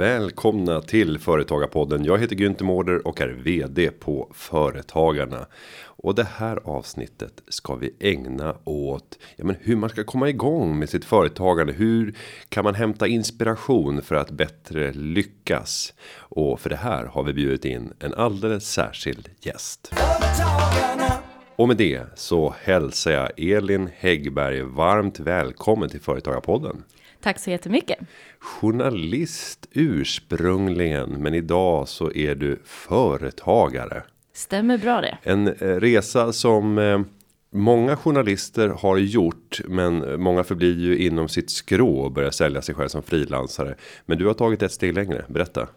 välkomna till Företagarpodden. Jag heter Günther Mårder och är VD på Företagarna. Och det här avsnittet ska vi ägna åt ja, men hur man ska komma igång med sitt företagande. Hur kan man hämta inspiration för att bättre lyckas? Och för det här har vi bjudit in en alldeles särskild gäst. Och med det så hälsar jag Elin Häggberg varmt välkommen till Företagarpodden. Tack så jättemycket. Journalist ursprungligen, men idag så är du företagare. Stämmer bra det. En eh, resa som eh, många journalister har gjort, men många förblir ju inom sitt skrå och börjar sälja sig själv som frilansare. Men du har tagit ett steg längre. Berätta.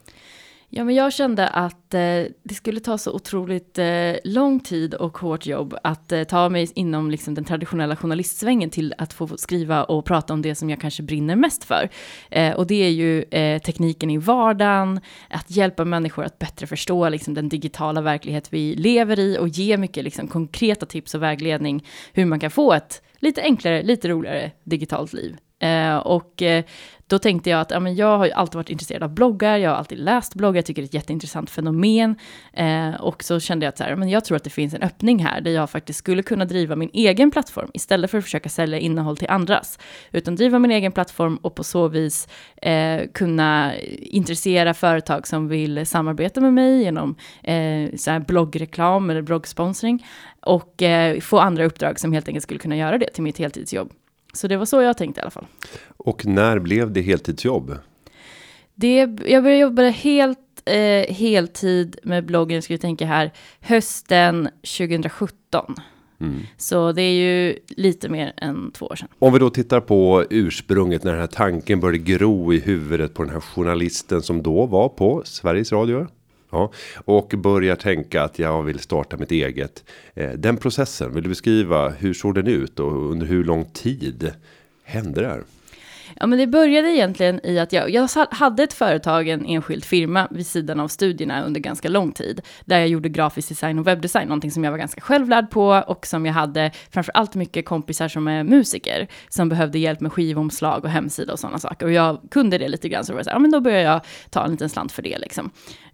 Ja, men jag kände att eh, det skulle ta så otroligt eh, lång tid och hårt jobb att eh, ta mig inom liksom, den traditionella journalistsvängen till att få skriva och prata om det som jag kanske brinner mest för. Eh, och det är ju eh, tekniken i vardagen, att hjälpa människor att bättre förstå liksom, den digitala verklighet vi lever i och ge mycket liksom, konkreta tips och vägledning hur man kan få ett lite enklare, lite roligare digitalt liv. Eh, och eh, då tänkte jag att ja, men jag har ju alltid varit intresserad av bloggar, jag har alltid läst bloggar, jag tycker det är ett jätteintressant fenomen. Eh, och så kände jag att så här, men jag tror att det finns en öppning här, där jag faktiskt skulle kunna driva min egen plattform, istället för att försöka sälja innehåll till andras. Utan driva min egen plattform och på så vis eh, kunna intressera företag som vill samarbeta med mig genom eh, så här bloggreklam eller bloggsponsring. Och eh, få andra uppdrag som helt enkelt skulle kunna göra det till mitt heltidsjobb. Så det var så jag tänkte i alla fall. Och när blev det heltidsjobb? Det, jag började jobba helt eh, heltid med bloggen, ska vi tänka här, hösten 2017. Mm. Så det är ju lite mer än två år sedan. Om vi då tittar på ursprunget när den här tanken började gro i huvudet på den här journalisten som då var på Sveriges Radio. Ja, och börjar tänka att jag vill starta mitt eget. Eh, den processen, vill du beskriva hur såg den ut och under hur lång tid hände det här? Ja, men det började egentligen i att jag, jag hade ett företag, en enskild firma vid sidan av studierna under ganska lång tid, där jag gjorde grafisk design och webbdesign, någonting som jag var ganska självlärd på och som jag hade framför allt mycket kompisar som är musiker, som behövde hjälp med skivomslag och hemsida och sådana saker. Och jag kunde det lite grann, så var det så här, ja men då började jag ta en liten slant för det liksom.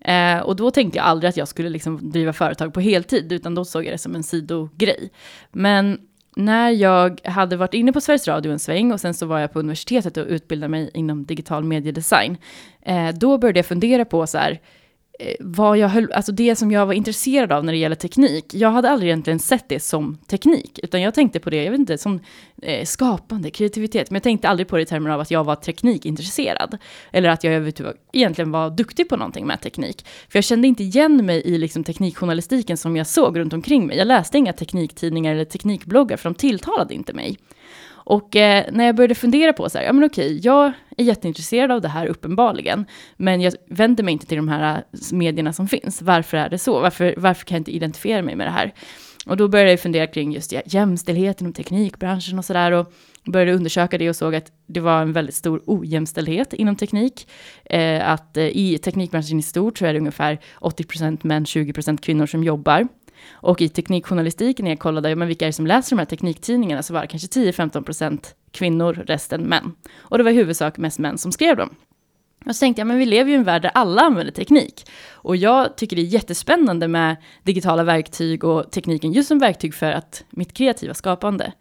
Eh, och då tänkte jag aldrig att jag skulle liksom driva företag på heltid, utan då såg jag det som en sidogrej. Men när jag hade varit inne på Sveriges Radio en sväng och sen så var jag på universitetet och utbildade mig inom digital mediedesign, eh, då började jag fundera på så här, Eh, Eh, vad jag höll, alltså det som jag var intresserad av när det gäller teknik. Jag hade aldrig egentligen sett det som teknik, utan jag tänkte på det, jag vet inte, som eh, skapande, kreativitet. Men jag tänkte aldrig på det i termer av att jag var teknikintresserad. Eller att jag egentligen var duktig på någonting med teknik. För jag kände inte igen mig i liksom, teknikjournalistiken som jag såg runt omkring mig. Jag läste inga tekniktidningar eller teknikbloggar, för de tilltalade inte mig. Och eh, när jag började fundera på så här, ja men okej, jag är jätteintresserad av det här uppenbarligen, men jag vänder mig inte till de här eh, medierna som finns. Varför är det så? Varför, varför kan jag inte identifiera mig med det här? Och då började jag fundera kring just jämställdhet inom teknikbranschen och sådär och började undersöka det och såg att det var en väldigt stor ojämställdhet inom teknik. Eh, att eh, i teknikbranschen i stort så är det ungefär 80% män, 20% kvinnor som jobbar. Och i teknikjournalistiken när jag kollade men vilka är det som läser de här tekniktidningarna så var det kanske 10-15% kvinnor, resten män. Och det var i huvudsak mest män som skrev dem. Och så tänkte jag, men vi lever ju i en värld där alla använder teknik. Och jag tycker det är jättespännande med digitala verktyg och tekniken just som verktyg för att mitt kreativa skapande.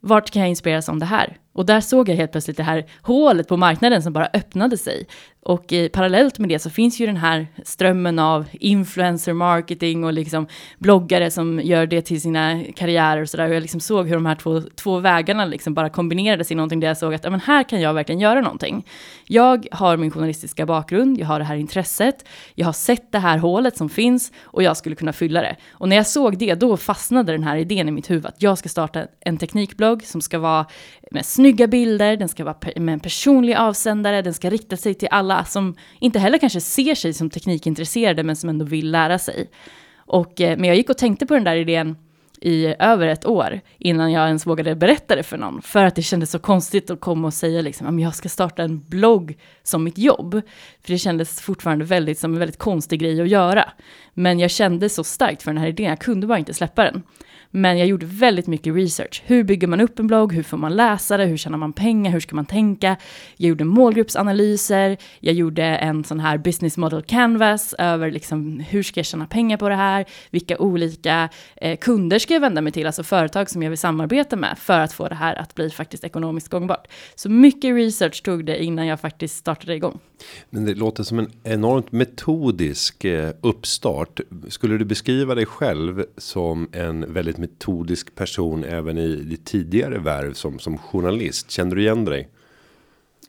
Vart kan jag inspireras om det här? Och där såg jag helt plötsligt det här hålet på marknaden som bara öppnade sig. Och eh, parallellt med det så finns ju den här strömmen av influencer marketing och liksom bloggare som gör det till sina karriärer och sådär. Och jag liksom såg hur de här två, två vägarna liksom bara kombinerades i någonting där jag såg att ja, men här kan jag verkligen göra någonting. Jag har min journalistiska bakgrund, jag har det här intresset, jag har sett det här hålet som finns och jag skulle kunna fylla det. Och när jag såg det, då fastnade den här idén i mitt huvud att jag ska starta en teknikblogg som ska vara med snygga bilder, den ska vara med en personlig avsändare, den ska rikta sig till alla som inte heller kanske ser sig som teknikintresserade men som ändå vill lära sig. Och, eh, men jag gick och tänkte på den där idén i över ett år innan jag ens vågade berätta det för någon. För att det kändes så konstigt att komma och säga liksom, att jag ska starta en blogg som mitt jobb. För det kändes fortfarande väldigt som en väldigt konstig grej att göra. Men jag kände så starkt för den här idén, jag kunde bara inte släppa den. Men jag gjorde väldigt mycket research. Hur bygger man upp en blogg? Hur får man läsare? Hur tjänar man pengar? Hur ska man tänka? Jag gjorde målgruppsanalyser. Jag gjorde en sån här business model canvas över liksom hur ska jag tjäna pengar på det här? Vilka olika eh, kunder ska jag vända mig till? Alltså företag som jag vill samarbeta med för att få det här att bli faktiskt ekonomiskt gångbart. Så mycket research tog det innan jag faktiskt startade igång. Men det låter som en enormt metodisk eh, uppstart. Skulle du beskriva dig själv som en väldigt metodisk person även i ditt tidigare värv som, som journalist? Kände du igen dig?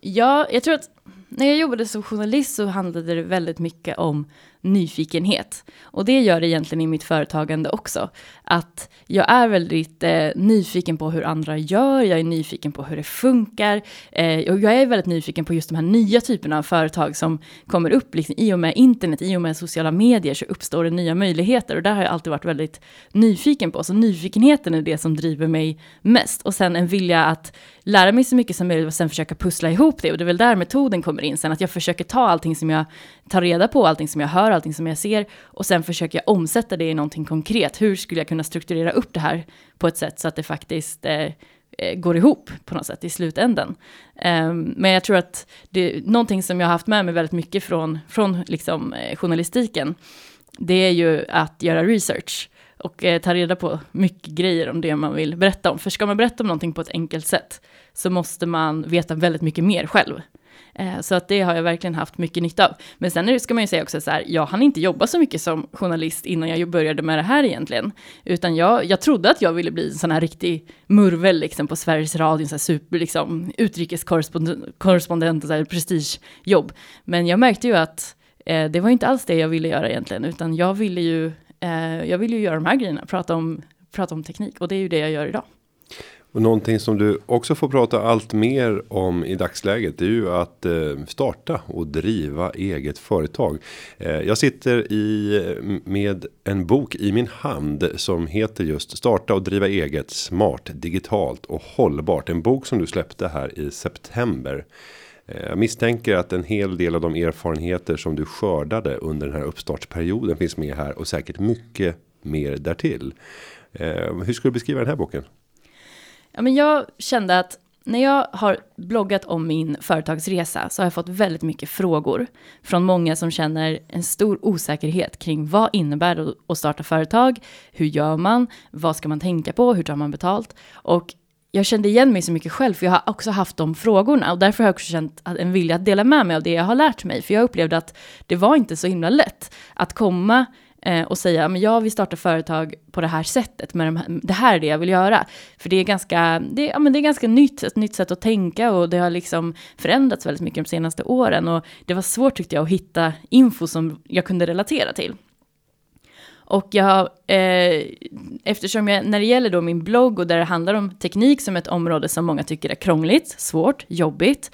Ja, jag tror att när jag jobbade som journalist så handlade det väldigt mycket om nyfikenhet. Och det gör det egentligen i mitt företagande också. Att jag är väldigt eh, nyfiken på hur andra gör, jag är nyfiken på hur det funkar. Eh, och jag är väldigt nyfiken på just de här nya typerna av företag som kommer upp. Liksom, I och med internet, i och med sociala medier så uppstår det nya möjligheter. Och där har jag alltid varit väldigt nyfiken på. Så nyfikenheten är det som driver mig mest. Och sen en vilja att lära mig så mycket som möjligt och sen försöka pussla ihop det. Och det är väl där metoden kommer in sen, att jag försöker ta allting som jag tar reda på, allting som jag hör, allting som jag ser och sen försöker jag omsätta det i någonting konkret. Hur skulle jag kunna strukturera upp det här på ett sätt så att det faktiskt eh, eh går ihop på något sätt i slutändan. Um, ehm, men jag tror att det är någonting som jag har haft med mig väldigt mycket från, från liksom, eh, journalistiken, det är ju att göra research och eh, ta reda på mycket grejer om det man vill berätta om. För ska man berätta om någonting på ett enkelt sätt så måste man veta väldigt mycket mer själv. Eh, så att det har jag verkligen haft mycket nytta av. Men sen ska man ju säga också så här, jag hann inte jobba så mycket som journalist innan jag började med det här egentligen. Utan jag, jag trodde att jag ville bli en sån här riktig murvel liksom på Sveriges Radio, så här super liksom utrikeskorrespondent och så här prestigejobb. Men jag märkte ju att eh, det var inte alls det jag ville göra egentligen, utan jag ville ju, eh, jag ville ju göra de här grejerna, prata om, prata om teknik och det är ju det jag gör idag. Och någonting som du också får prata allt mer om i dagsläget. Det är ju att eh, starta och driva eget företag. Eh, jag sitter i med en bok i min hand som heter just starta och driva eget smart digitalt och hållbart. En bok som du släppte här i september. Eh, jag misstänker att en hel del av de erfarenheter som du skördade under den här uppstartsperioden finns med här och säkert mycket mer därtill. Hur skulle du beskriva den här boken? Ja, men jag kände att när jag har bloggat om min företagsresa så har jag fått väldigt mycket frågor från många som känner en stor osäkerhet kring vad innebär det att starta företag? Hur gör man? Vad ska man tänka på? Hur tar man betalt? Och jag kände igen mig så mycket själv, för jag har också haft de frågorna och därför har jag också känt en vilja att dela med mig av det jag har lärt mig, för jag upplevde att det var inte så himla lätt att komma eh, och säga, men jag vill starta företag på det här sättet, med de här, det här är det jag vill göra. För det är ganska, det, ja, men det är ganska nytt, ett nytt sätt att tänka och det har liksom förändrats väldigt mycket de senaste åren och det var svårt tyckte jag att hitta info som jag kunde relatera till. Och jag, eh, eftersom jag, när det gäller då min blogg och där det handlar om teknik som ett område som många tycker är krångligt, svårt, jobbigt,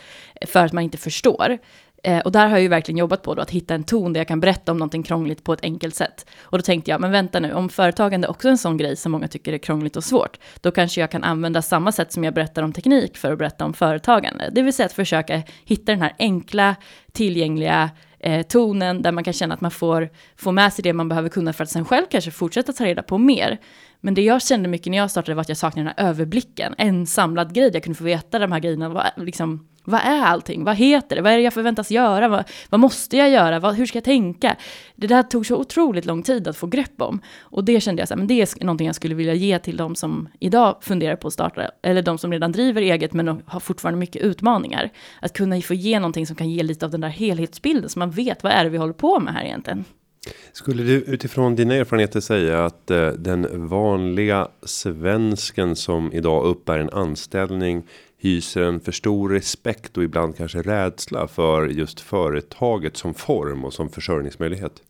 för att man inte förstår, Eh, och där har jag ju verkligen jobbat på då, att hitta en ton där jag kan berätta om någonting krångligt på ett enkelt sätt. Och då tänkte jag, men vänta nu, om företagande också är en sån grej som många tycker är krångligt och svårt, då kanske jag kan använda samma sätt som jag berättar om teknik för att berätta om företagande. Det vill säga att försöka hitta den här enkla, tillgängliga eh, tonen där man kan känna att man får, får med sig det man behöver kunna för att sen själv kanske fortsätta ta reda på mer. Men det jag kände mycket när jag startade var att jag saknade den här överblicken, en samlad grej, jag kunde få veta de här grejerna, var liksom, vad är allting? Vad heter det? Vad är det jag förväntas göra? Vad, vad måste jag göra? Vad, hur ska jag tänka? Det där tog så otroligt lång tid att få grepp om. Och det kände jag så här, men det är någonting jag skulle vilja ge till de som idag funderar på att starta, eller de som redan driver eget men har fortfarande mycket utmaningar. Att kunna få ge någonting som kan ge lite av den där helhetsbilden, så man vet vad är det vi håller på med här egentligen. Skulle du utifrån dina erfarenheter säga att eh, den vanliga svensken som idag uppbär en anställning hyser en för stor respekt och ibland kanske rädsla för just företaget som form och som försörjningsmöjlighet.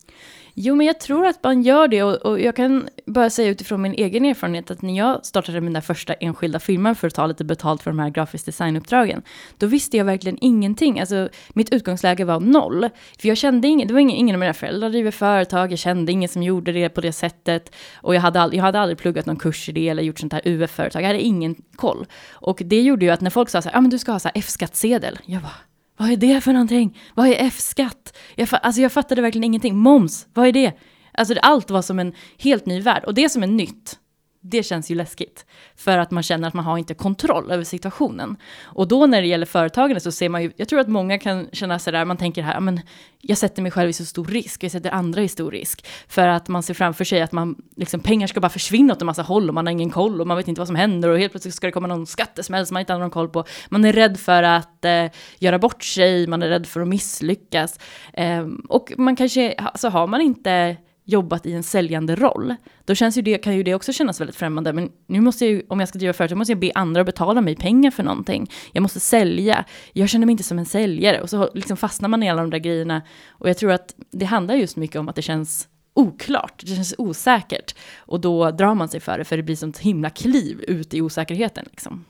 Jo, men jag tror att man gör det. Och, och, jag kan bara säga utifrån min egen erfarenhet att när jag startade min första enskilda firma för att ta lite betalt för de här grafisk designuppdragen, då visste jag verkligen ingenting. Alltså, mitt utgångsläge var noll, för jag kände ingen, det var ingen, ingen av mina föräldrar driver företag, jag kände ingen som gjorde det på det sättet. Och jag hade, all, jag hade aldrig pluggat någon kurs i det eller gjort sånt här UF-företag, jag hade ingen koll. Och det gjorde ju att när folk sa så här, ja ah, men du ska ha så här F-skattsedel, jag bara, vad är det för någonting? Vad är F-skatt? Jag, alltså jag fattade verkligen ingenting. Moms, vad är det? Alltså allt var som en helt ny värld. Och det som är nytt, det känns ju läskigt. För att man känner att man har inte kontroll över situationen. Och då när det gäller företagande så ser man ju, jag tror att många kan känna sådär, man tänker här, men jag sätter mig själv i så stor risk, jag sätter andra i stor risk. För att man ser framför sig att man, liksom, pengar ska bara försvinna åt en massa håll och man har ingen koll och man vet inte vad som händer och helt plötsligt ska det komma någon skattesmäll som man inte har någon koll på. Man är rädd för att eh, göra bort sig, man är rädd för att misslyckas. Eh, och man kanske, alltså har man inte jobbat i en säljande roll, då känns ju det, kan ju det också kännas väldigt främmande. Men nu måste jag ju, om jag ska driva företag, måste jag be andra att betala mig pengar för någonting. Jag måste sälja. Jag känner mig inte som en säljare. Och så liksom fastnar man i alla de där grejerna. Och jag tror att det handlar just mycket om att det känns oklart, det känns osäkert. Och då drar man sig för det, för det blir sånt himla kliv ut i osäkerheten. Liksom.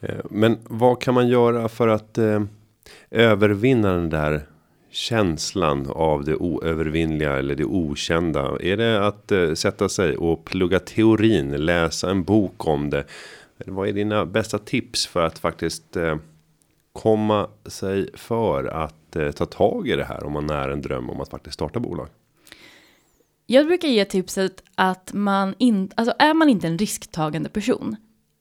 Eh, men vad kan man göra för att eh, övervinna den där känslan av det oövervinnliga eller det okända? Är det att eh, sätta sig och plugga teorin, läsa en bok om det? Vad är dina bästa tips för att faktiskt eh, komma sig för att eh, ta tag i det här om man är en dröm om att faktiskt starta bolag? Jag brukar ge tipset att man inte, alltså är man inte en risktagande person,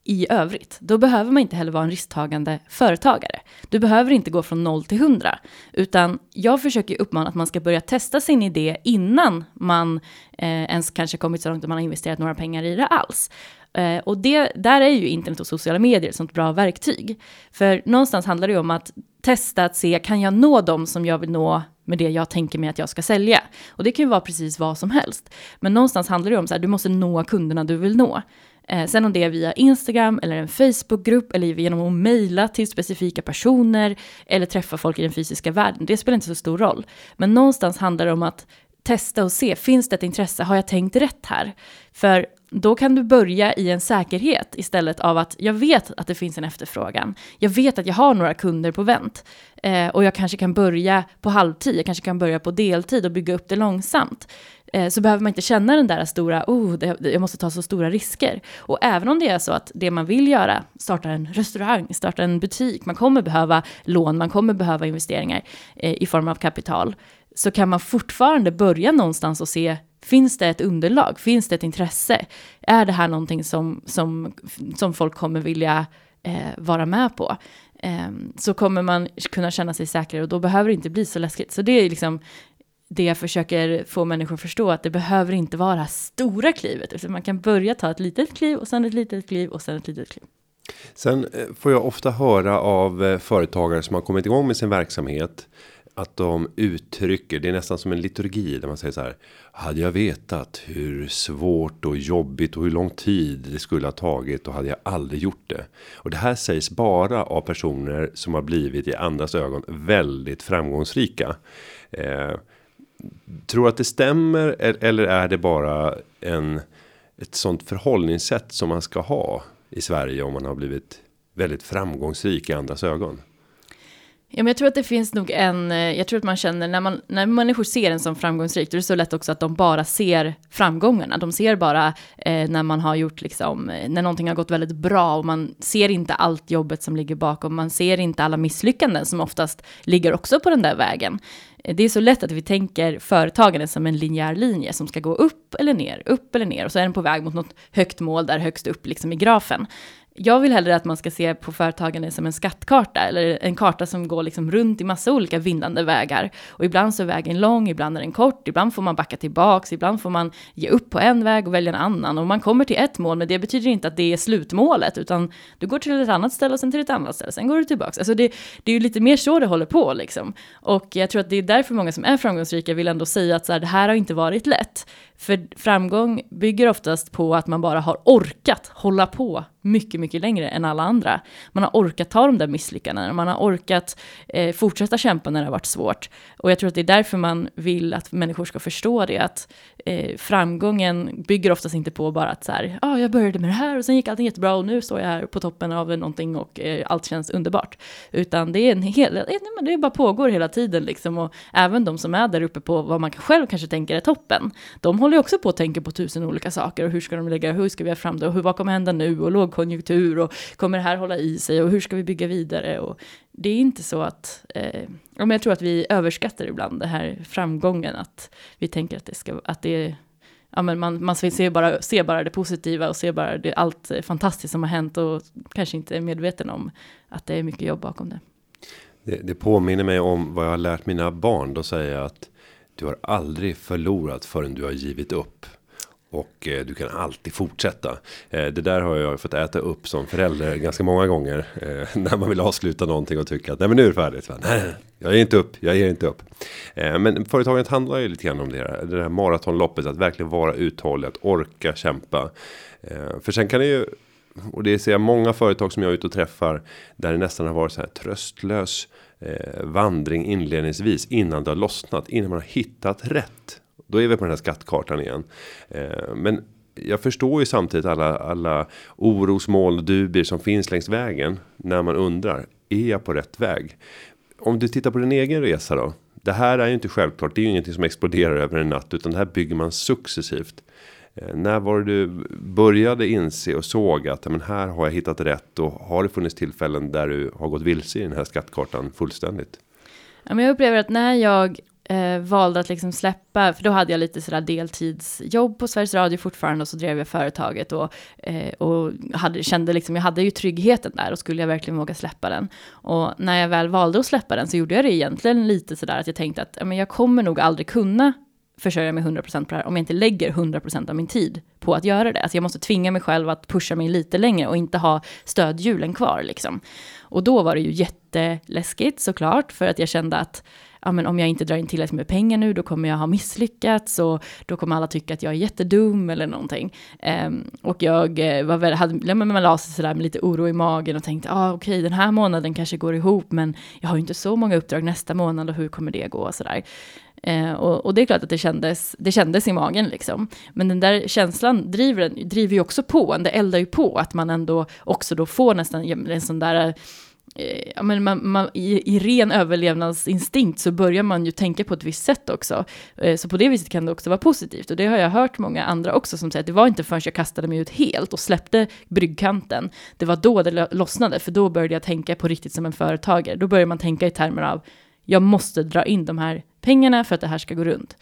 i övrigt. Då behöver man inte heller vara en risktagande företagare. Du behöver inte gå från noll till hundra, utan jag försöker uppmana att man ska börja testa sin idé innan man eh, ens kanske kommit så långt att man har investerat några pengar i det alls. Eh, och det, där är ju internet och sociala medier ett sånt bra verktyg. För någonstans handlar det ju om att testa att se, kan jag nå dem som jag vill nå med det jag tänker mig att jag ska sälja? Och det kan ju vara precis vad som helst. Men någonstans handlar det om så här, du måste nå kunderna du vill nå. Eh, sen om det är via Instagram eller en Facebookgrupp eller genom att mejla till specifika personer eller träffa folk i den fysiska världen, det spelar inte så stor roll. Men någonstans handlar det om att testa och se, finns det ett intresse, har jag tänkt rätt här? För då kan du börja i en säkerhet istället av att jag vet att det finns en efterfrågan. Jag vet att jag har några kunder på vänt. Eh, och jag kanske kan börja på halvtid, jag kanske kan börja på deltid och bygga upp det långsamt. Eh, så behöver man inte känna den där stora, oh, det, jag måste ta så stora risker. Och även om det är så att det man vill göra, starta en restaurang, starta en butik, man kommer behöva lån, man kommer behöva investeringar eh, i form av kapital, så kan man fortfarande börja någonstans och se, finns det ett underlag, finns det ett intresse? Är det här någonting som, som, som folk kommer vilja eh, vara med på? Eh, så kommer man kunna känna sig säkrare och då behöver det inte bli så läskigt. Så det är liksom det jag försöker få människor att förstå, att det behöver inte vara det här stora klivet, utan man kan börja ta ett litet kliv och sen ett litet kliv och sen ett litet kliv. Sen eh, får jag ofta höra av eh, företagare som har kommit igång med sin verksamhet att de uttrycker det är nästan som en liturgi där man säger så här. Hade jag vetat hur svårt och jobbigt och hur lång tid det skulle ha tagit då hade jag aldrig gjort det. Och det här sägs bara av personer som har blivit i andras ögon väldigt framgångsrika. Eh, tror att det stämmer eller är det bara en ett sånt förhållningssätt som man ska ha i Sverige om man har blivit väldigt framgångsrik i andras ögon? Ja, men jag tror att det finns nog en, eh, jag tror att man känner när, man, när människor ser en som framgångsrik, då är det så lätt också att de bara ser framgångarna. De ser bara eh, när man har gjort liksom, eh, när någonting har gått väldigt bra och man ser inte allt jobbet som ligger bakom, man ser inte alla misslyckanden som oftast ligger också på den där vägen. Det är så lätt att vi tänker företagande som en linjär linje som ska gå upp eller ner, upp eller ner och så är den på väg mot något högt mål där högst upp liksom i grafen. Jag vill hellre att man ska se på företagande som en skattkarta eller en karta som går liksom runt i massa olika vindlande vägar. Och ibland så är vägen lång, ibland är den kort, ibland får man backa tillbaks, ibland får man ge upp på en väg och välja en annan. Och man kommer till ett mål, men det betyder inte att det är slutmålet, utan du går till ett annat ställe och sen till ett annat ställe, sen går du tillbaks. Alltså det, det är ju lite mer så det håller på liksom. Och jag tror att det är därför många som är framgångsrika vill ändå säga att så här, det här har inte varit lätt. För framgång bygger oftast på att man bara har orkat hålla på mycket, mycket längre än alla andra. Man har orkat ta de där misslyckandena, man har orkat eh, fortsätta kämpa när det har varit svårt. Och jag tror att det är därför man vill att människor ska förstå det, att eh, framgången bygger oftast inte på bara att så här, ja, ah, jag började med det här och sen gick allting jättebra och nu står jag här på toppen av någonting och eh, allt känns underbart. Utan det är en hel, det bara pågår hela tiden liksom och även de som är där uppe på vad man själv kanske tänker är toppen, de håller ju också på att tänka på tusen olika saker och hur ska de lägga, hur ska vi ha fram det och hur, vad kommer hända nu och lågkonjunktur och kommer det här hålla i sig och hur ska vi bygga vidare och det är inte så att, eh, men jag tror att vi överskattar ibland det här framgången, att vi tänker att det ska, att det är ja, men man, man ser, bara, ser bara det positiva och ser bara det, allt fantastiskt som har hänt och kanske inte är medveten om att det är mycket jobb bakom det. Det, det påminner mig om vad jag har lärt mina barn. Då säger jag att du har aldrig förlorat förrän du har givit upp. Och eh, du kan alltid fortsätta. Eh, det där har jag fått äta upp som förälder ganska många gånger. Eh, när man vill avsluta någonting och tycka att nej men nu är det färdigt. Nej, jag ger inte upp, jag ger inte upp. Eh, men företaget handlar ju lite grann om det här. Det här maratonloppet, att verkligen vara uthållig, att orka kämpa. Eh, för sen kan det ju och det ser jag många företag som jag är ute och träffar där det nästan har varit så här tröstlös eh, vandring inledningsvis innan det har lossnat innan man har hittat rätt. Då är vi på den här skattkartan igen. Eh, men jag förstår ju samtidigt alla alla orosmoln och dubier som finns längs vägen när man undrar är jag på rätt väg? Om du tittar på din egen resa då. Det här är ju inte självklart. Det är ju ingenting som exploderar över en natt utan det här bygger man successivt. Eh, när var det du började inse och såg att men här har jag hittat rätt och har det funnits tillfällen där du har gått vilse i den här skattkartan fullständigt? Ja, men jag upplever att när jag eh, valde att liksom släppa, för då hade jag lite sådär deltidsjobb på Sveriges Radio fortfarande och så drev jag företaget och, eh, och hade, kände liksom, jag hade ju tryggheten där och skulle jag verkligen våga släppa den. Och när jag väl valde att släppa den så gjorde jag det egentligen lite sådär att jag tänkte att men jag kommer nog aldrig kunna försörja mig 100% på det här om jag inte lägger 100% av min tid på att göra det. Alltså jag måste tvinga mig själv att pusha mig lite längre och inte ha stödhjulen kvar liksom. Och då var det ju jätteläskigt såklart för att jag kände att ja, men om jag inte drar in tillräckligt med pengar nu, då kommer jag ha misslyckats och då kommer alla tycka att jag är jättedum eller någonting. Um, och jag eh, var väl, hade, man la sig sådär med lite oro i magen och tänkte, ah, okej, okay, den här månaden kanske går ihop, men jag har ju inte så många uppdrag nästa månad och hur kommer det gå och sådär. Eh, och, och, det är klart att det kändes, det kändes i magen liksom. Men den där känslan driver, driver ju också på, det eldar ju på att man ändå också då får nästan en sån där Eh, ja, men man, man, i, i, ren överlevnadsinstinkt så börjar man ju tänka på ett visst sätt också. Eh, så på det viset kan det också vara positivt. Och det har jag hört många andra också som säger att det var inte förrän jag kastade mig ut helt och släppte bryggkanten. Det var då det lossnade, för då började jag tänka på riktigt som en företagare. Då börjar man tänka i termer av jag måste dra in de här pengarna för att det här ska gå runt.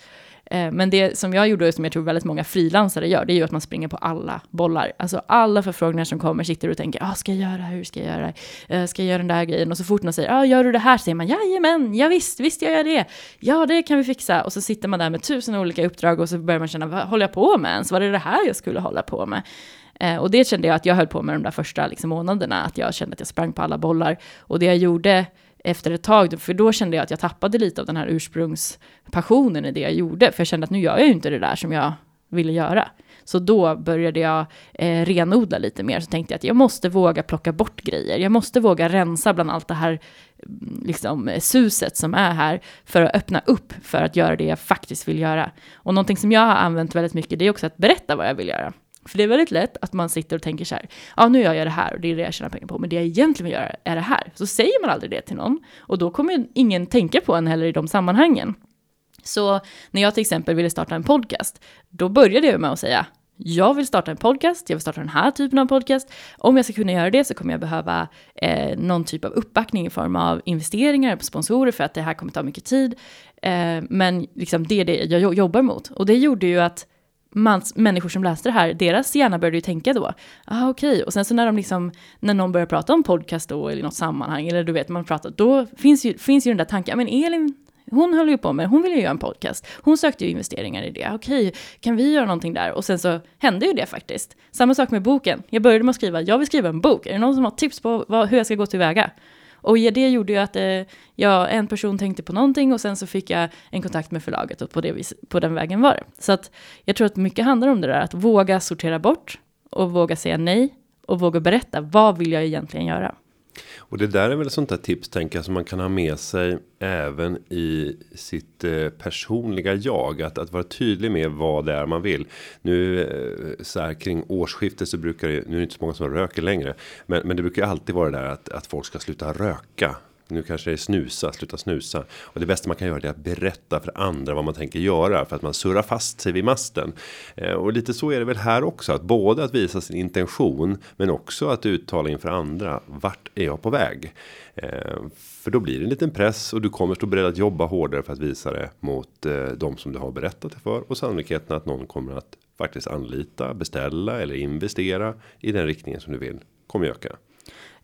Eh, men det som jag gjorde och som jag tror väldigt många frilansare gör, det är ju att man springer på alla bollar. Alltså alla förfrågningar som kommer sitter och tänker, ah, ska jag göra, hur ska jag göra, uh, ska jag göra den där grejen? Och så fort någon säger, ah, gör du det här? Säger man, jajamän, ja visst, visst gör jag det. Ja, det kan vi fixa. Och så sitter man där med tusen olika uppdrag och så börjar man känna, vad håller jag på med ens? Var det det här jag skulle hålla på med? Eh, och det kände jag att jag höll på med de där första liksom, månaderna, att jag kände att jag sprang på alla bollar. Och det jag gjorde efter ett tag, för då kände jag att jag tappade lite av den här ursprungspassionen i det jag gjorde, för jag kände att nu gör jag ju inte det där som jag ville göra. Så då började jag eh, renodla lite mer, så tänkte jag att jag måste våga plocka bort grejer, jag måste våga rensa bland allt det här mm, liksom, eh, suset som är här, för att öppna upp för att göra det jag faktiskt vill göra. Och någonting som jag har använt väldigt mycket, det är också att berätta vad jag vill göra. För det är väldigt lätt att man sitter och tänker så här, ja nu gör jag det här och det är det jag tjänar pengar på, men det jag egentligen vill göra är det här. Så säger man aldrig det till någon och då kommer ingen tänka på en heller i de sammanhangen. Så när jag till exempel ville starta en podcast, då började jag med att säga, jag vill starta en podcast, jag vill starta den här typen av podcast. Om jag ska kunna göra det så kommer jag behöva eh, någon typ av uppbackning i form av investeringar, sponsorer för att det här kommer ta mycket tid. Eh, men liksom det är det jag jobbar mot. Och det gjorde ju att mans, människor som läste det här, deras hjärna började ju tänka då, ah okej, okay. och sen så när de liksom, när någon börjar prata om podcast då, eller i något sammanhang, eller du vet, man pratar, då finns ju, finns ju den där tanken, ah, men Elin, hon höll ju på med, hon ville ju göra en podcast, hon sökte ju investeringar i det, okej, okay, kan vi göra någonting där? Och sen så hände ju det faktiskt. Samma sak med boken, jag började med att skriva, jag vill skriva en bok, är det någon som har tips på vad, hur jag ska gå tillväga? Och det gjorde ju att eh, ja, en person tänkte på någonting och sen så fick jag en kontakt med förlaget och på, det vis, på den vägen var det. Så att jag tror att mycket handlar om det där, att våga sortera bort och våga säga nej och våga berätta, vad vill jag egentligen göra? Och det där är väl sånt där tips tänker jag som man kan ha med sig även i sitt eh, personliga jag. Att att vara tydlig med vad det är man vill. Nu eh, så här kring årsskiftet så brukar det nu är det inte så många som röker längre, men men det brukar alltid vara det där att att folk ska sluta röka nu kanske det är snusa, sluta snusa. Och det bästa man kan göra är att berätta för andra vad man tänker göra för att man surrar fast sig vid masten. Eh, och lite så är det väl här också att både att visa sin intention men också att uttala inför andra vart är jag på väg? Eh, för då blir det en liten press och du kommer stå beredd att jobba hårdare för att visa det mot eh, de som du har berättat det för och sannolikheten att någon kommer att faktiskt anlita, beställa eller investera i den riktningen som du vill kommer öka.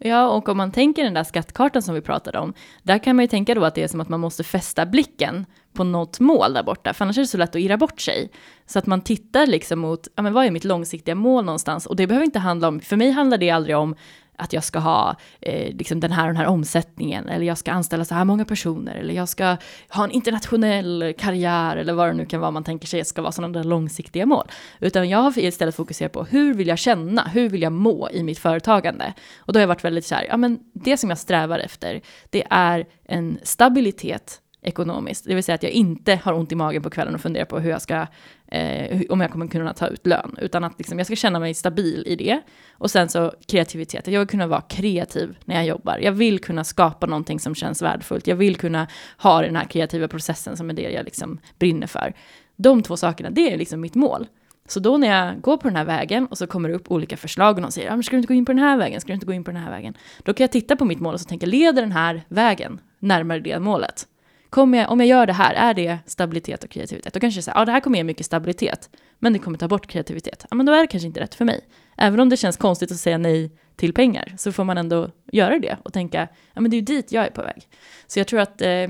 Ja, och om man tänker den där skattkartan som vi pratade om, där kan man ju tänka då att det är som att man måste fästa blicken på något mål där borta, för annars är det så lätt att irra bort sig. Så att man tittar liksom mot, ja men vad är mitt långsiktiga mål någonstans? Och det behöver inte handla om, för mig handlar det aldrig om att jag ska ha eh, liksom den här och den här omsättningen, eller jag ska anställa så här många personer, eller jag ska ha en internationell karriär, eller vad det nu kan vara man tänker sig ska vara sådana där långsiktiga mål. Utan jag har istället fokuserat på hur vill jag känna, hur vill jag må i mitt företagande? Och då har jag varit väldigt så här, ja men det som jag strävar efter, det är en stabilitet ekonomiskt. Det vill säga att jag inte har ont i magen på kvällen och funderar på hur jag ska, eh, om jag kommer kunna ta ut lön. Utan att liksom, jag ska känna mig stabil i det. Och sen så kreativitet. Jag vill kunna vara kreativ när jag jobbar. Jag vill kunna skapa någonting som känns värdefullt. Jag vill kunna ha den här kreativa processen som är det jag liksom brinner för. De två sakerna, det är liksom mitt mål. Så då när jag går på den här vägen och så kommer det upp olika förslag och någon säger, ja, ska du inte gå in på den här vägen, ska du inte gå in på den här vägen? Då kan jag titta på mitt mål och så tänka, leder den här vägen närmare det målet? Kommer jag, om jag gör det här, är det stabilitet och kreativitet? Då kanske jag säger, ja det här kommer ge mycket stabilitet, men det kommer ta bort kreativitet. Ja men då är det kanske inte rätt för mig. Även om det känns konstigt att säga nej till pengar, så får man ändå göra det och tänka, ja men det är ju dit jag är på väg. Så jag tror att eh,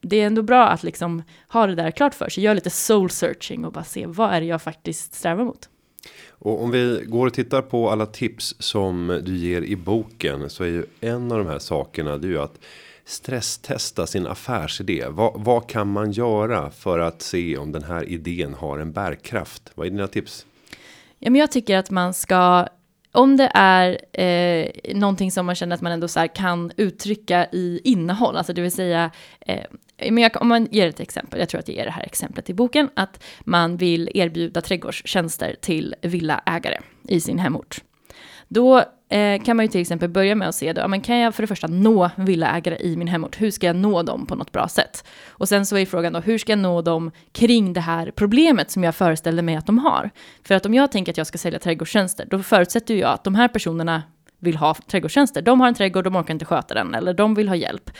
det är ändå bra att liksom ha det där klart för sig, göra lite soul searching och bara se vad är det jag faktiskt strävar mot. Och om vi går och tittar på alla tips som du ger i boken så är ju en av de här sakerna det är ju att stresstesta sin affärsidé. Vad, vad kan man göra för att se om den här idén har en bärkraft? Vad är dina tips? Ja, men jag tycker att man ska om det är eh, någonting som man känner att man ändå så kan uttrycka i innehåll, alltså det vill säga, eh, men jag, om man ger ett exempel, jag tror att jag ger det här exemplet i boken, att man vill erbjuda trädgårdstjänster till villaägare i sin hemort. Då eh, kan man ju till exempel börja med att se, då, ja, men kan jag för det första nå villaägare i min hemort? Hur ska jag nå dem på något bra sätt? Och sen så är frågan då, hur ska jag nå dem kring det här problemet som jag föreställer mig att de har? För att om jag tänker att jag ska sälja trädgårdstjänster, då förutsätter jag att de här personerna vill ha trädgårdstjänster. De har en trädgård, de orkar inte sköta den, eller de vill ha hjälp.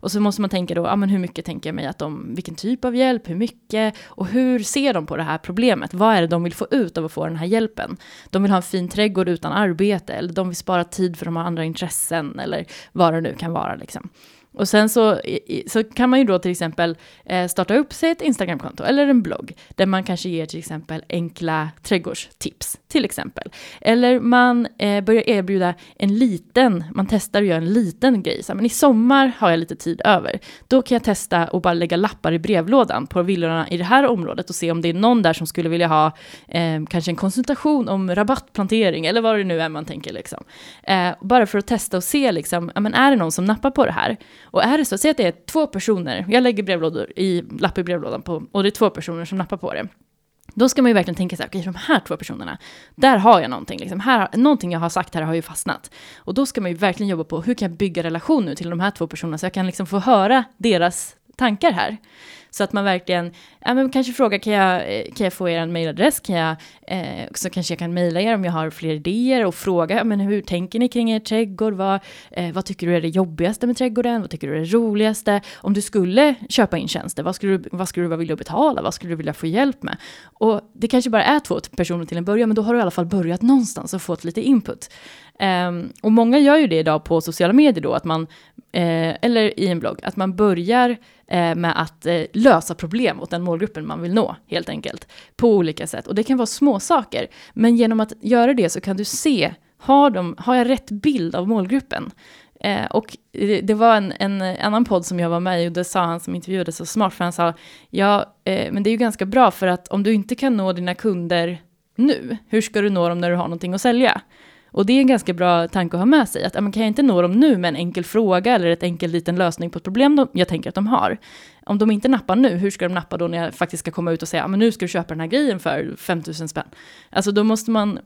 Och så måste man tänka då, ja men hur mycket tänker jag mig att de, vilken typ av hjälp, hur mycket och hur ser de på det här problemet? Vad är det de vill få ut av att få den här hjälpen? De vill ha en fin trädgård utan arbete eller de vill spara tid för de har andra intressen eller vad det nu kan vara liksom. Och sen så, så kan man ju då till exempel eh, starta upp sig ett Instagramkonto eller en blogg där man kanske ger till exempel enkla trädgårdstips till exempel. Eller man eh, börjar erbjuda en liten, man testar att göra en liten grej. Så, men i sommar har jag lite tid över. Då kan jag testa att bara lägga lappar i brevlådan på villorna i det här området och se om det är någon där som skulle vilja ha eh, kanske en konsultation om rabattplantering eller vad det nu är man tänker liksom. Eh, bara för att testa och se liksom, men är det någon som nappar på det här? Och är det så, säg att det är två personer, jag lägger brevlådor i, lapp i brevlådan på, och det är två personer som nappar på det. Då ska man ju verkligen tänka så här, okej, okay, de här två personerna, där har jag någonting, liksom, här, någonting jag har sagt här har ju fastnat. Och då ska man ju verkligen jobba på, hur kan jag bygga relation nu till de här två personerna, så jag kan liksom få höra deras tankar här. Så att man verkligen, ja men kanske frågar, kan jag, eh, kan jag få er mejladress? Kan jag, eh, så kanske jag kan mejla er om jag har fler idéer och fråga, ja men hur tänker ni kring er trädgård? Vad, eh, vad tycker du är det jobbigaste med trädgården? Vad tycker du är det roligaste? Om du skulle köpa in tjänster, vad skulle du, vad skulle du vara villig att betala? Vad skulle du vilja få hjälp med? Och det kanske bara är två personer till en början, men då har du i alla fall börjat någonstans och fått lite input. Um, och många gör ju det idag på sociala medier då, att man, eh, eller i en blogg, att man börjar eh, med att eh, lösa problem åt den målgruppen man vill nå, helt enkelt. På olika sätt. Och det kan vara små saker. Men genom att göra det så kan du se, har, de, har jag rätt bild av målgruppen? Eh, och det, det var en, en, annan podd som jag var med i och det sa han som intervjuade så smart, för han sa, ja, eh, men det är ju ganska bra för att om du inte kan nå dina kunder nu, hur ska du nå dem när du har någonting att sälja? Och det är en ganska bra tanke att ha med sig, att kan jag inte nå dem nu med en enkel fråga eller ett enkel liten lösning på ett problem de, jag tänker att de har. Om de inte nappar nu, hur ska de nappa då när jag faktiskt ska komma ut och säga, men nu ska du köpa den här grejen för 5000 spänn. Alltså då måste man,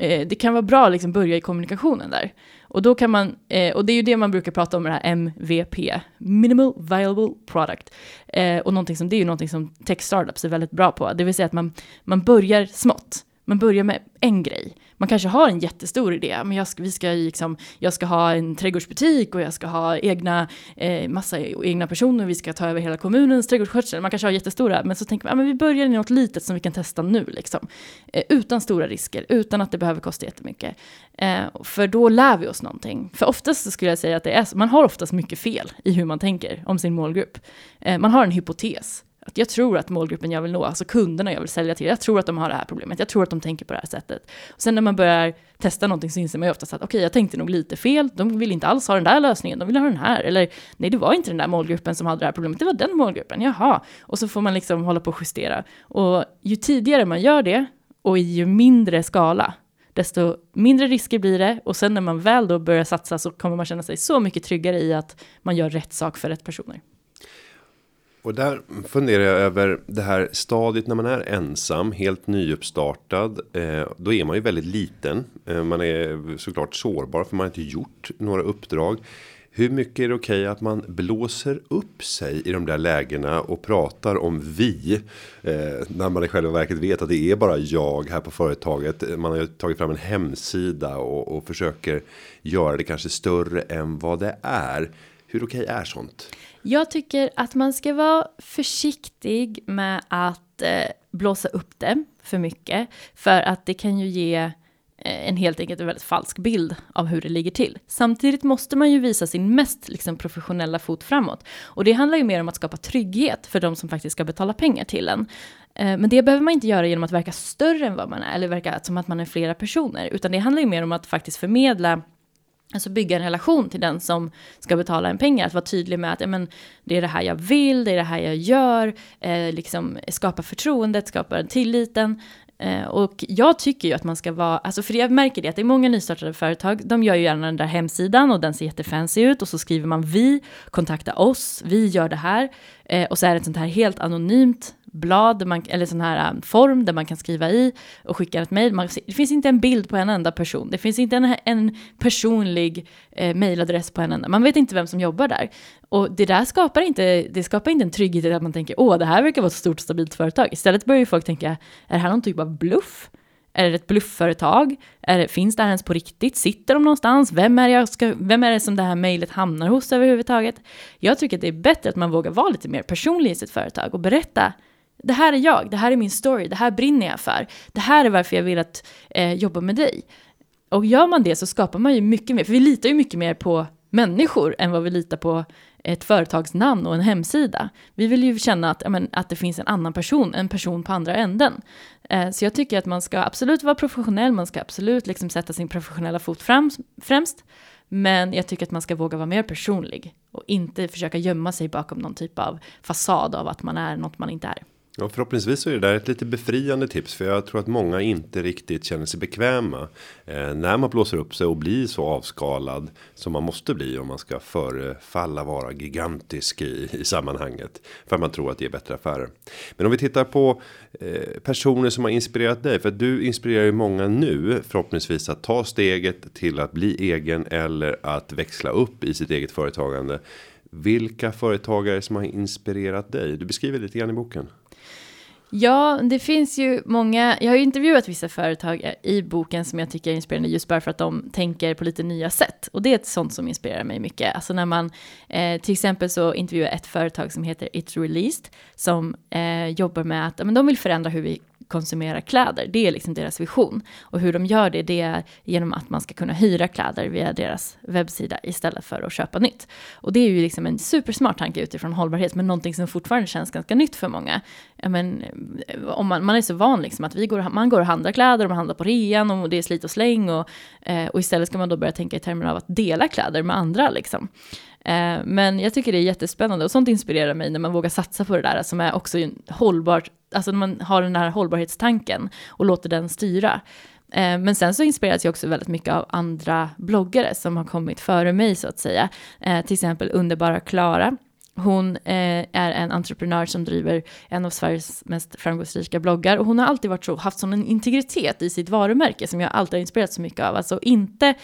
eh, det kan vara bra att liksom börja i kommunikationen där. Och då kan man, eh, och det är ju det man brukar prata om med det här MVP, Minimal Viable Product. Eh, och någonting som, det är ju någonting som tech startups är väldigt bra på, det vill säga att man, man börjar smått Man börjar med en grej. Man kanske har en jättestor idé, men jag ska, vi ska liksom, jag ska ha en trädgårdsbutik och jag ska ha egna, eh, massa egna personer, vi ska ta över hela kommunens trädgårdsskötsel. Man kanske har jättestora, men så tänker man, ja, men vi börjar i något litet som vi kan testa nu, liksom. Eh, utan stora risker, utan att det behöver kosta jättemycket. Eh, för då lär vi oss någonting. För oftast så skulle jag säga att det är, man har oftast mycket fel i hur man tänker om sin målgrupp. Eh, man har en hypotes att jag tror att målgruppen jag vill nå, alltså kunderna jag vill sälja till, jag tror att de har det här problemet, jag tror att de tänker på det här sättet. Och sen när man börjar testa någonting så inser man ju oftast att okej, okay, jag tänkte nog lite fel, de vill inte alls ha den där lösningen, de vill ha den här, eller nej, det var inte den där målgruppen som hade det här problemet, det var den målgruppen, jaha. Och så får man liksom hålla på och justera. Och ju tidigare man gör det, och i ju mindre skala, desto mindre risker blir det. Och sen när man väl då börjar satsa så kommer man känna sig så mycket tryggare i att man gör rätt sak för rätt personer. Och där funderar jag över det här stadiet när man är ensam, helt nyuppstartad. Eh, då är man ju väldigt liten. Eh, man är såklart sårbar för man har inte gjort några uppdrag. Hur mycket är det okej okay att man blåser upp sig i de där lägena och pratar om vi. Eh, när man i själva verket vet att det är bara jag här på företaget. Man har ju tagit fram en hemsida och, och försöker göra det kanske större än vad det är. Hur okej okay är sånt? Jag tycker att man ska vara försiktig med att eh, blåsa upp det för mycket. För att det kan ju ge eh, en helt enkelt en väldigt falsk bild av hur det ligger till. Samtidigt måste man ju visa sin mest liksom, professionella fot framåt. Och det handlar ju mer om att skapa trygghet för de som faktiskt ska betala pengar till en. Eh, men det behöver man inte göra genom att verka större än vad man är, eller verka som att man är flera personer, utan det handlar ju mer om att faktiskt förmedla Alltså bygga en relation till den som ska betala en pengar. Att vara tydlig med att ja, men, det är det här jag vill, det är det här jag gör. Eh, liksom skapa förtroendet, skapa tilliten. Eh, och jag tycker ju att man ska vara, alltså för jag märker det att det är många nystartade företag, de gör ju gärna den där hemsidan och den ser jättefancy ut och så skriver man vi, kontakta oss, vi gör det här. Eh, och så är det ett sånt här helt anonymt blad, man, eller sån här um, form där man kan skriva i och skicka ett mejl. Det finns inte en bild på en enda person. Det finns inte en, en personlig eh, mejladress på en enda. Man vet inte vem som jobbar där. Och det där skapar inte, det skapar inte en trygghet i att man tänker åh, det här verkar vara ett stort stabilt företag. Istället börjar ju folk tänka, är det här någon typ av bluff? Är det ett bluffföretag? Är det, finns det här ens på riktigt? Sitter de någonstans? Vem är, jag ska, vem är det som det här mejlet hamnar hos överhuvudtaget? Jag tycker att det är bättre att man vågar vara lite mer personlig i sitt företag och berätta det här är jag, det här är min story, det här brinner jag för. Det här är varför jag vill att eh, jobba med dig. Och gör man det så skapar man ju mycket mer, för vi litar ju mycket mer på människor än vad vi litar på ett företagsnamn och en hemsida. Vi vill ju känna att, men, att det finns en annan person, en person på andra änden. Eh, så jag tycker att man ska absolut vara professionell, man ska absolut liksom sätta sin professionella fot fram, främst. Men jag tycker att man ska våga vara mer personlig och inte försöka gömma sig bakom någon typ av fasad av att man är något man inte är. Ja, förhoppningsvis så är det där ett lite befriande tips för jag tror att många inte riktigt känner sig bekväma eh, när man blåser upp sig och blir så avskalad som man måste bli om man ska förefalla vara gigantisk i, i sammanhanget för att man tror att det är bättre affärer. Men om vi tittar på eh, personer som har inspirerat dig för att du inspirerar ju många nu förhoppningsvis att ta steget till att bli egen eller att växla upp i sitt eget företagande. Vilka företagare som har inspirerat dig? Du beskriver lite grann i boken. Ja, det finns ju många, jag har ju intervjuat vissa företag i boken som jag tycker är inspirerande just bara för att de tänker på lite nya sätt. Och det är ett sånt som inspirerar mig mycket. Alltså när man, eh, till exempel så intervjuar ett företag som heter It's Released, som eh, jobbar med att men de vill förändra hur vi konsumera kläder. Det är liksom deras vision. Och hur de gör det, det är genom att man ska kunna hyra kläder via deras webbsida istället för att köpa nytt. Och det är ju liksom en supersmart tanke utifrån hållbarhet, men någonting som fortfarande känns ganska nytt för många. Men, om man, man är så van liksom att vi går, man går och handlar kläder och man handlar på rean och det är slit och släng och, eh, och istället ska man då börja tänka i termer av att dela kläder med andra liksom. Eh, men jag tycker det är jättespännande och sånt inspirerar mig när man vågar satsa på det där som är också hållbart, alltså när man har den här hållbarhetstanken och låter den styra. Eh, men sen så inspireras jag också väldigt mycket av andra bloggare som har kommit före mig så att säga. Eh, till exempel underbara Klara hon eh, är en entreprenör som driver en av Sveriges mest framgångsrika bloggar och hon har alltid varit så, haft sån en integritet i sitt varumärke som jag alltid har inspirerats så mycket av. Alltså inte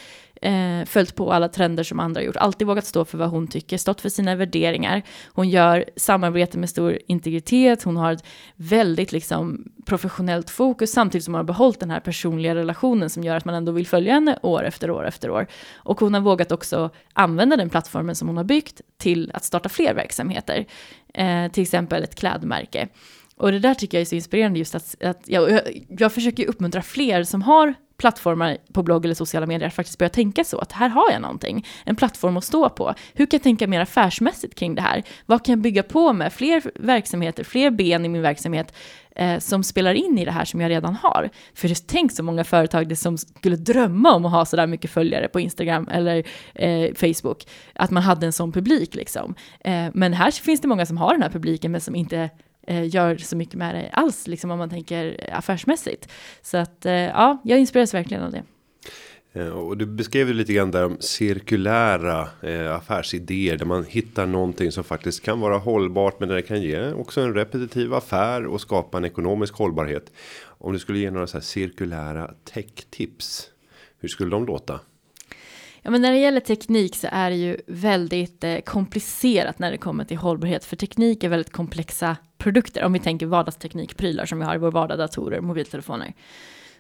eh, följt på alla trender som andra gjort, alltid vågat stå för vad hon tycker, stått för sina värderingar. Hon gör samarbete med stor integritet, hon har ett väldigt liksom, professionellt fokus samtidigt som hon har behållit den här personliga relationen som gör att man ändå vill följa henne år efter år efter år. Och hon har vågat också använda den plattformen som hon har byggt till att starta fler verksamheter, eh, till exempel ett klädmärke. Och det där tycker jag är så inspirerande just att, att jag, jag, jag försöker uppmuntra fler som har plattformar på blogg eller sociala medier att faktiskt börja tänka så, att här har jag någonting, en plattform att stå på. Hur kan jag tänka mer affärsmässigt kring det här? Vad kan jag bygga på med? Fler verksamheter, fler ben i min verksamhet eh, som spelar in i det här som jag redan har. För det tänk så många företag det som skulle drömma om att ha sådär mycket följare på Instagram eller eh, Facebook, att man hade en sån publik liksom. Eh, men här finns det många som har den här publiken men som inte Eh, gör så mycket med det alls, liksom om man tänker affärsmässigt. Så att eh, ja, jag inspireras verkligen av det. Eh, och du beskrev ju lite grann där om cirkulära eh, affärsidéer där man hittar någonting som faktiskt kan vara hållbart men det kan ge också en repetitiv affär och skapa en ekonomisk hållbarhet. Om du skulle ge några så här cirkulära tech tips. Hur skulle de låta? Ja, men när det gäller teknik så är det ju väldigt eh, komplicerat när det kommer till hållbarhet, för teknik är väldigt komplexa produkter. Om vi tänker vardagsteknikprylar som vi har i vår vardag, datorer, mobiltelefoner.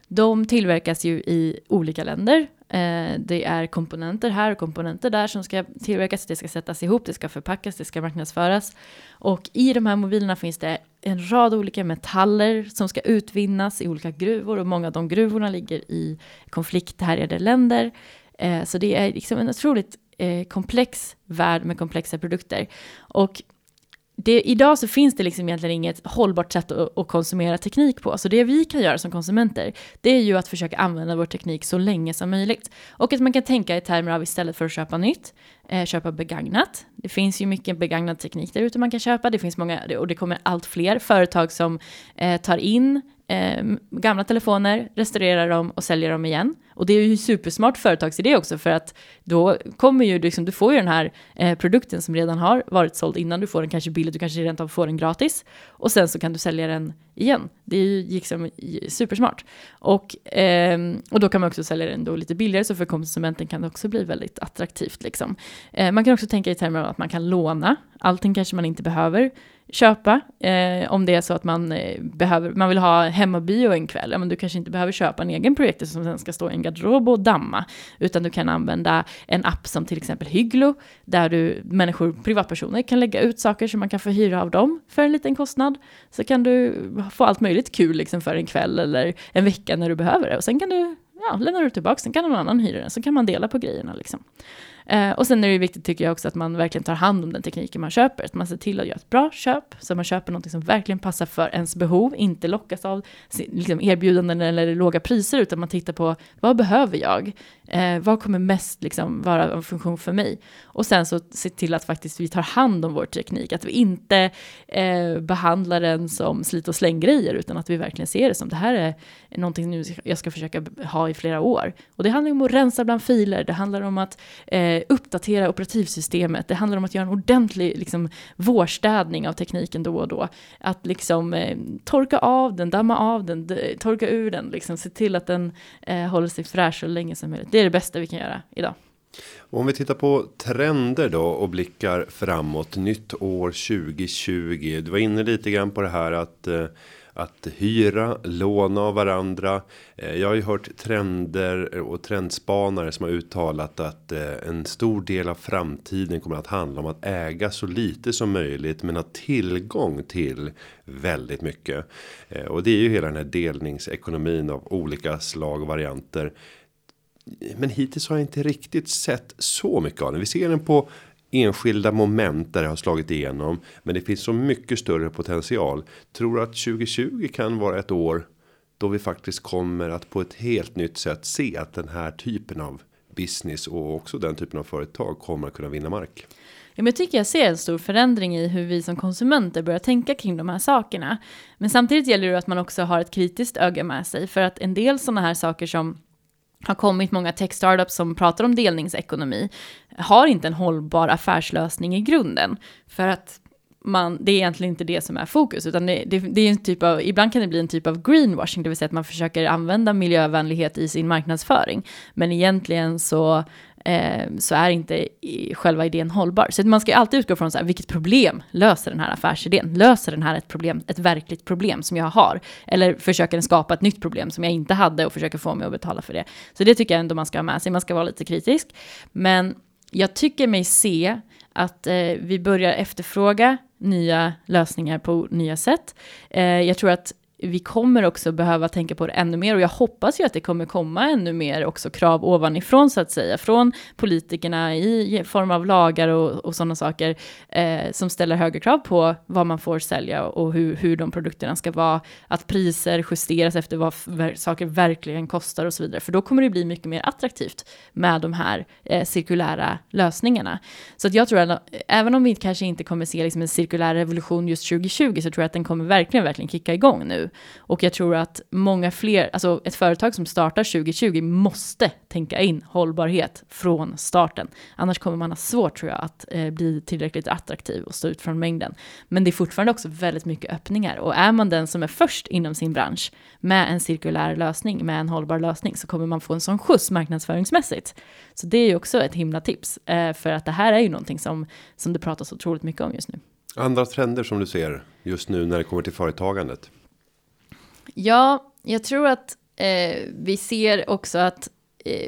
De tillverkas ju i olika länder. Eh, det är komponenter här och komponenter där som ska tillverkas. Det ska sättas ihop, det ska förpackas, det ska marknadsföras. Och i de här mobilerna finns det en rad olika metaller som ska utvinnas i olika gruvor och många av de gruvorna ligger i konflikthärjade länder. Eh, så det är liksom en otroligt eh, komplex värld med komplexa produkter. Och det, idag så finns det liksom egentligen inget hållbart sätt att, att, konsumera teknik på. Så det vi kan göra som konsumenter, det är ju att försöka använda vår teknik så länge som möjligt. Och att man kan tänka i termer av istället för att köpa nytt, eh, köpa begagnat. Det finns ju mycket begagnad teknik där ute man kan köpa. Det finns många, och det kommer allt fler företag som eh, tar in eh, gamla telefoner, restaurerar dem och säljer dem igen. Och det är ju supersmart företagsidé också för att då kommer ju liksom, du får ju den här eh, produkten som redan har varit såld innan, du får den kanske billigt, du kanske rent av får den gratis och sen så kan du sälja den igen. Det är ju liksom supersmart. Och, eh, och då kan man också sälja den då lite billigare så för konsumenten kan det också bli väldigt attraktivt liksom. Eh, man kan också tänka i termer av att man kan låna, allting kanske man inte behöver köpa. Eh, om det är så att man, eh, behöver, man vill ha hemmabio en kväll, ja, men du kanske inte behöver köpa en egen projektor som sen ska stå i en garderob och damma, utan du kan använda en app som till exempel Hygglo, där du, människor, privatpersoner kan lägga ut saker som man kan få hyra av dem för en liten kostnad. Så kan du få allt möjligt kul liksom för en kväll eller en vecka när du behöver det. Och sen kan du, ja, lämnar du tillbaka, sen kan någon annan hyra den, så kan man dela på grejerna liksom. Eh, och sen är det viktigt tycker jag också att man verkligen tar hand om den tekniken man köper. Att man ser till att göra ett bra köp, så man köper något som verkligen passar för ens behov, inte lockas av liksom, erbjudanden eller låga priser, utan man tittar på vad behöver jag? Eh, vad kommer mest liksom, vara en funktion för mig? Och sen så se till att faktiskt vi tar hand om vår teknik, att vi inte eh, behandlar den som slit och släng-grejer, utan att vi verkligen ser det som det här är någonting nu jag ska försöka ha i flera år. Och det handlar om att rensa bland filer, det handlar om att eh, uppdatera operativsystemet, det handlar om att göra en ordentlig liksom, vårstädning av tekniken då och då. Att liksom eh, torka av den, damma av den, torka ur den, liksom, se till att den eh, håller sig fräsch så länge som möjligt. Det är det bästa vi kan göra idag. Om vi tittar på trender då och blickar framåt nytt år 2020. Du var inne lite grann på det här att eh, att hyra, låna av varandra. Eh, jag har ju hört trender och trendspanare som har uttalat att eh, en stor del av framtiden kommer att handla om att äga så lite som möjligt men ha tillgång till väldigt mycket. Och det är ju hela den här delningsekonomin av olika slag och varianter men hittills har jag inte riktigt sett så mycket av den. Vi ser den på enskilda moment där det har slagit igenom. Men det finns så mycket större potential. Tror att 2020 kan vara ett år då vi faktiskt kommer att på ett helt nytt sätt se att den här typen av business och också den typen av företag kommer att kunna vinna mark. Ja, men jag tycker jag ser en stor förändring i hur vi som konsumenter börjar tänka kring de här sakerna. Men samtidigt gäller det att man också har ett kritiskt öga med sig för att en del sådana här saker som har kommit många tech-startups som pratar om delningsekonomi, har inte en hållbar affärslösning i grunden. För att man, det är egentligen inte det som är fokus, utan det, det, det, är en typ av, ibland kan det bli en typ av greenwashing, det vill säga att man försöker använda miljövänlighet i sin marknadsföring. Men egentligen så Eh, så är inte själva idén hållbar. Så man ska alltid utgå från så här, vilket problem löser den här affärsidén? Löser den här ett problem, ett verkligt problem som jag har? Eller försöker den skapa ett nytt problem som jag inte hade och försöker få mig att betala för det? Så det tycker jag ändå man ska ha med sig, man ska vara lite kritisk. Men jag tycker mig se att eh, vi börjar efterfråga nya lösningar på nya sätt. Eh, jag tror att vi kommer också behöva tänka på det ännu mer och jag hoppas ju att det kommer komma ännu mer också krav ovanifrån så att säga, från politikerna i form av lagar och, och sådana saker eh, som ställer högre krav på vad man får sälja och hur, hur de produkterna ska vara, att priser justeras efter vad saker verkligen kostar och så vidare, för då kommer det bli mycket mer attraktivt med de här eh, cirkulära lösningarna. Så att jag tror att även om vi kanske inte kommer se liksom en cirkulär revolution just 2020 så tror jag att den kommer verkligen, verkligen kicka igång nu. Och jag tror att många fler, alltså ett företag som startar 2020 måste tänka in hållbarhet från starten. Annars kommer man ha svårt tror jag att eh, bli tillräckligt attraktiv och stå ut från mängden. Men det är fortfarande också väldigt mycket öppningar och är man den som är först inom sin bransch med en cirkulär lösning, med en hållbar lösning, så kommer man få en sån skjuts marknadsföringsmässigt. Så det är ju också ett himla tips, eh, för att det här är ju någonting som, som det pratas otroligt mycket om just nu. Andra trender som du ser just nu när det kommer till företagandet? Ja, jag tror att eh, vi ser också att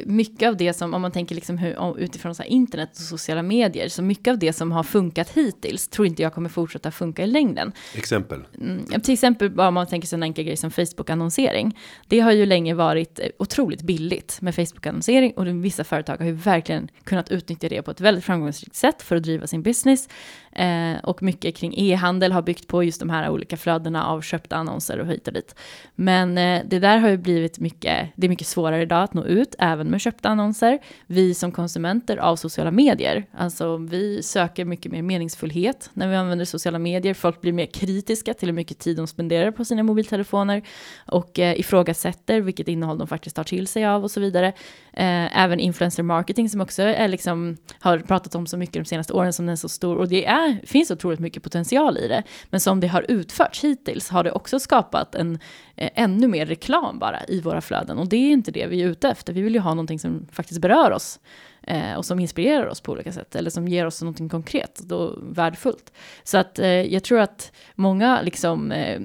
mycket av det som, om man tänker liksom hur, utifrån så internet och sociala medier, så mycket av det som har funkat hittills tror inte jag kommer fortsätta funka i längden. Exempel? Mm, till exempel om man tänker sig en enkel grej som Facebook-annonsering. Det har ju länge varit eh, otroligt billigt med Facebook-annonsering och vissa företag har ju verkligen kunnat utnyttja det på ett väldigt framgångsrikt sätt för att driva sin business. Eh, och mycket kring e-handel har byggt på just de här olika flödena av köpta annonser och hit och dit. Men eh, det där har ju blivit mycket, det är mycket svårare idag att nå ut, även med köpta annonser. Vi som konsumenter av sociala medier, alltså vi söker mycket mer meningsfullhet när vi använder sociala medier. Folk blir mer kritiska till hur mycket tid de spenderar på sina mobiltelefoner och eh, ifrågasätter vilket innehåll de faktiskt tar till sig av och så vidare. Eh, även influencer marketing som också är liksom, har pratat om så mycket de senaste åren som den är så stor och det är, finns otroligt mycket potential i det. Men som det har utförts hittills har det också skapat en eh, ännu mer reklam bara i våra flöden och det är inte det vi är ute efter. Vi vill ju ha någonting som faktiskt berör oss eh, och som inspirerar oss på olika sätt eller som ger oss någonting konkret och värdefullt. Så att eh, jag tror att många liksom, eh,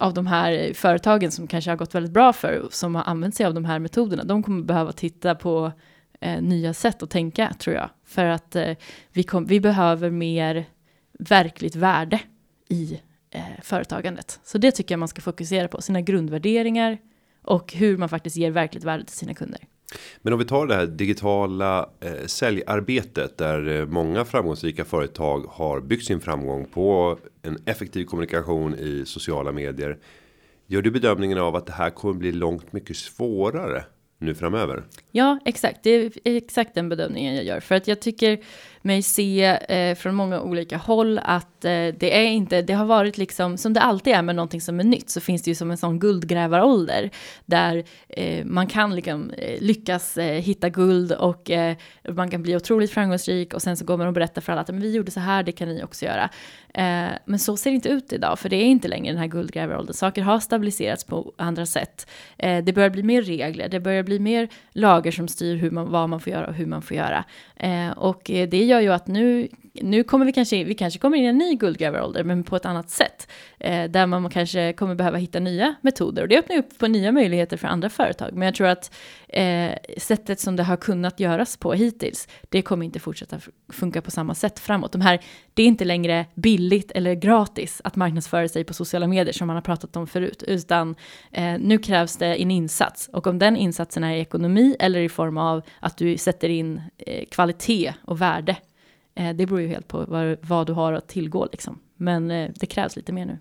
av de här företagen som kanske har gått väldigt bra för, som har använt sig av de här metoderna, de kommer behöva titta på eh, nya sätt att tänka tror jag. För att eh, vi, kom, vi behöver mer verkligt värde i eh, företagandet. Så det tycker jag man ska fokusera på, sina grundvärderingar och hur man faktiskt ger verkligt värde till sina kunder. Men om vi tar det här digitala eh, säljarbetet där eh, många framgångsrika företag har byggt sin framgång på en effektiv kommunikation i sociala medier. Gör du bedömningen av att det här kommer bli långt mycket svårare nu framöver? Ja, exakt. Det är exakt den bedömningen jag gör. För att jag tycker mig se eh, från många olika håll att eh, det är inte, det har varit liksom, som det alltid är med någonting som är nytt, så finns det ju som en sån guldgrävarålder, där eh, man kan liksom, eh, lyckas eh, hitta guld och eh, man kan bli otroligt framgångsrik och sen så går man och berättar för alla att men vi gjorde så här, det kan ni också göra. Eh, men så ser det inte ut idag, för det är inte längre den här guldgrävaråldern. Saker har stabiliserats på andra sätt. Eh, det börjar bli mer regler, det börjar bli mer lagar som styr hur man, vad man får göra och hur man får göra. Eh, och det gör gör ju att nu, nu kommer vi kanske, vi kanske kommer in i en ny guldgrävarålder, men på ett annat sätt. Eh, där man kanske kommer behöva hitta nya metoder. Och det öppnar upp på nya möjligheter för andra företag. Men jag tror att eh, sättet som det har kunnat göras på hittills, det kommer inte fortsätta funka på samma sätt framåt. De här, det är inte längre billigt eller gratis att marknadsföra sig på sociala medier som man har pratat om förut, utan eh, nu krävs det en insats. Och om den insatsen är i ekonomi eller i form av att du sätter in eh, kvalitet och värde, det beror ju helt på vad, vad, du har att tillgå liksom. Men eh, det krävs lite mer nu.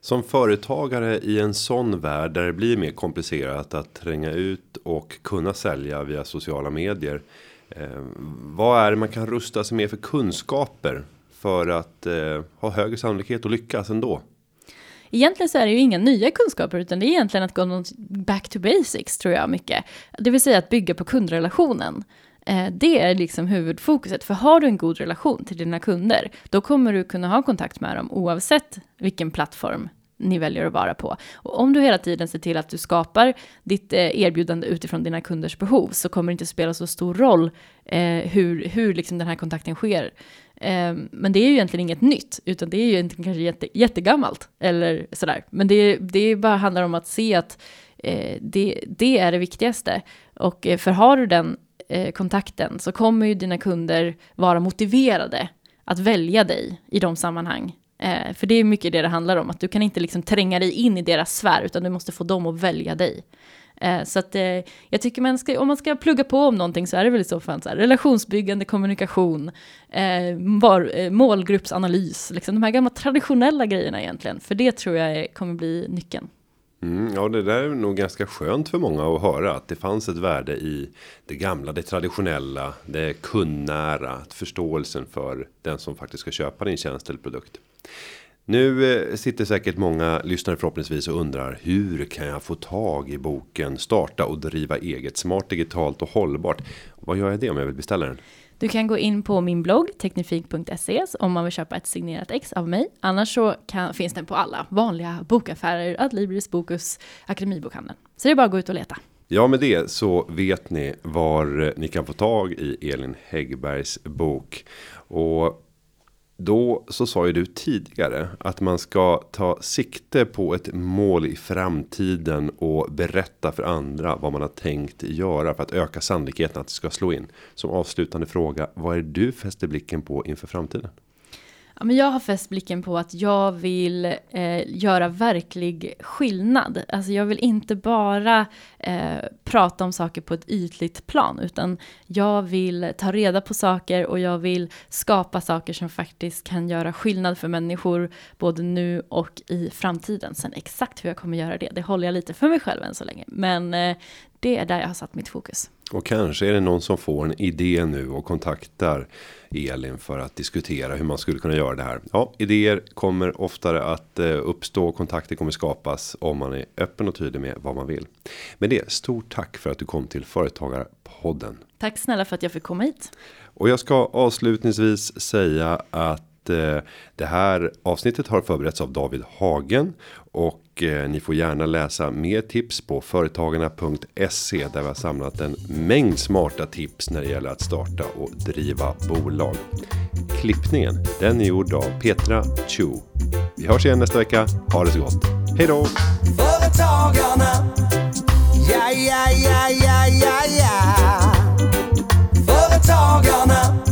Som företagare i en sån värld där det blir mer komplicerat att tränga ut och kunna sälja via sociala medier. Eh, vad är det man kan rusta sig med för kunskaper för att eh, ha högre sannolikhet att lyckas ändå? Egentligen så är det ju inga nya kunskaper, utan det är egentligen att gå back to basics tror jag mycket. Det vill säga att bygga på kundrelationen. Eh, det är liksom huvudfokuset. För har du en god relation till dina kunder, då kommer du kunna ha kontakt med dem oavsett vilken plattform ni väljer att vara på. Och om du hela tiden ser till att du skapar ditt eh, erbjudande utifrån dina kunders behov så kommer det inte spela så stor roll eh, hur, hur liksom den här kontakten sker. Ehm, men det är ju egentligen inget nytt, utan det är ju egentligen kanske jätte, jättegammalt eller sådär. Men det, det bara handlar om att se att det, det är det viktigaste. Och för har du den eh, kontakten så kommer ju dina kunder vara motiverade att välja dig i de sammanhang Eh, för det är mycket det det handlar om, att du kan inte liksom tränga dig in i deras sfär, utan du måste få dem att välja dig. Eh, så att eh, jag tycker man ska, om man ska plugga på om någonting så är det väl i så fall så här, relationsbyggande, kommunikation, eh, var, eh, målgruppsanalys, liksom de här gamla traditionella grejerna egentligen. För det tror jag kommer bli nyckeln. Mm, ja, det där är nog ganska skönt för många att höra att det fanns ett värde i det gamla, det traditionella, det kundnära, förståelsen för den som faktiskt ska köpa din tjänst eller produkt. Nu eh, sitter säkert många lyssnare förhoppningsvis och undrar hur kan jag få tag i boken starta och driva eget smart digitalt och hållbart. Vad gör jag det om jag vill beställa den? Du kan gå in på min blogg teknifik.se om man vill köpa ett signerat ex av mig. Annars så kan, finns den på alla vanliga bokaffärer, Adlibris, Bokus, Akademibokhandeln. Så det är bara att gå ut och leta. Ja, med det så vet ni var ni kan få tag i Elin Häggbergs bok. Och då så sa ju du tidigare att man ska ta sikte på ett mål i framtiden och berätta för andra vad man har tänkt göra för att öka sannolikheten att det ska slå in. Som avslutande fråga, vad är det du fäster blicken på inför framtiden? Ja, men jag har fäst blicken på att jag vill eh, göra verklig skillnad. Alltså jag vill inte bara eh, prata om saker på ett ytligt plan, utan jag vill ta reda på saker och jag vill skapa saker som faktiskt kan göra skillnad för människor, både nu och i framtiden. Sen exakt hur jag kommer göra det, det håller jag lite för mig själv än så länge. Men eh, det är där jag har satt mitt fokus. Och kanske är det någon som får en idé nu och kontaktar Elin för att diskutera hur man skulle kunna göra det här. Ja, idéer kommer oftare att eh, uppstå. Kontakter kommer skapas om man är öppen och tydlig med vad man vill. Men det stort tack för att du kom till Företagarpodden. Tack snälla för att jag fick komma hit. Och jag ska avslutningsvis säga att Eh, det här avsnittet har förberetts av David Hagen och eh, ni får gärna läsa mer tips på företagarna.se där vi har samlat en mängd smarta tips när det gäller att starta och driva bolag. Klippningen den är gjord av Petra Chu. Vi hörs igen nästa vecka. Ha det så gott. Hej då! Företagarna, ja, ja, ja, ja, ja, ja. Företagarna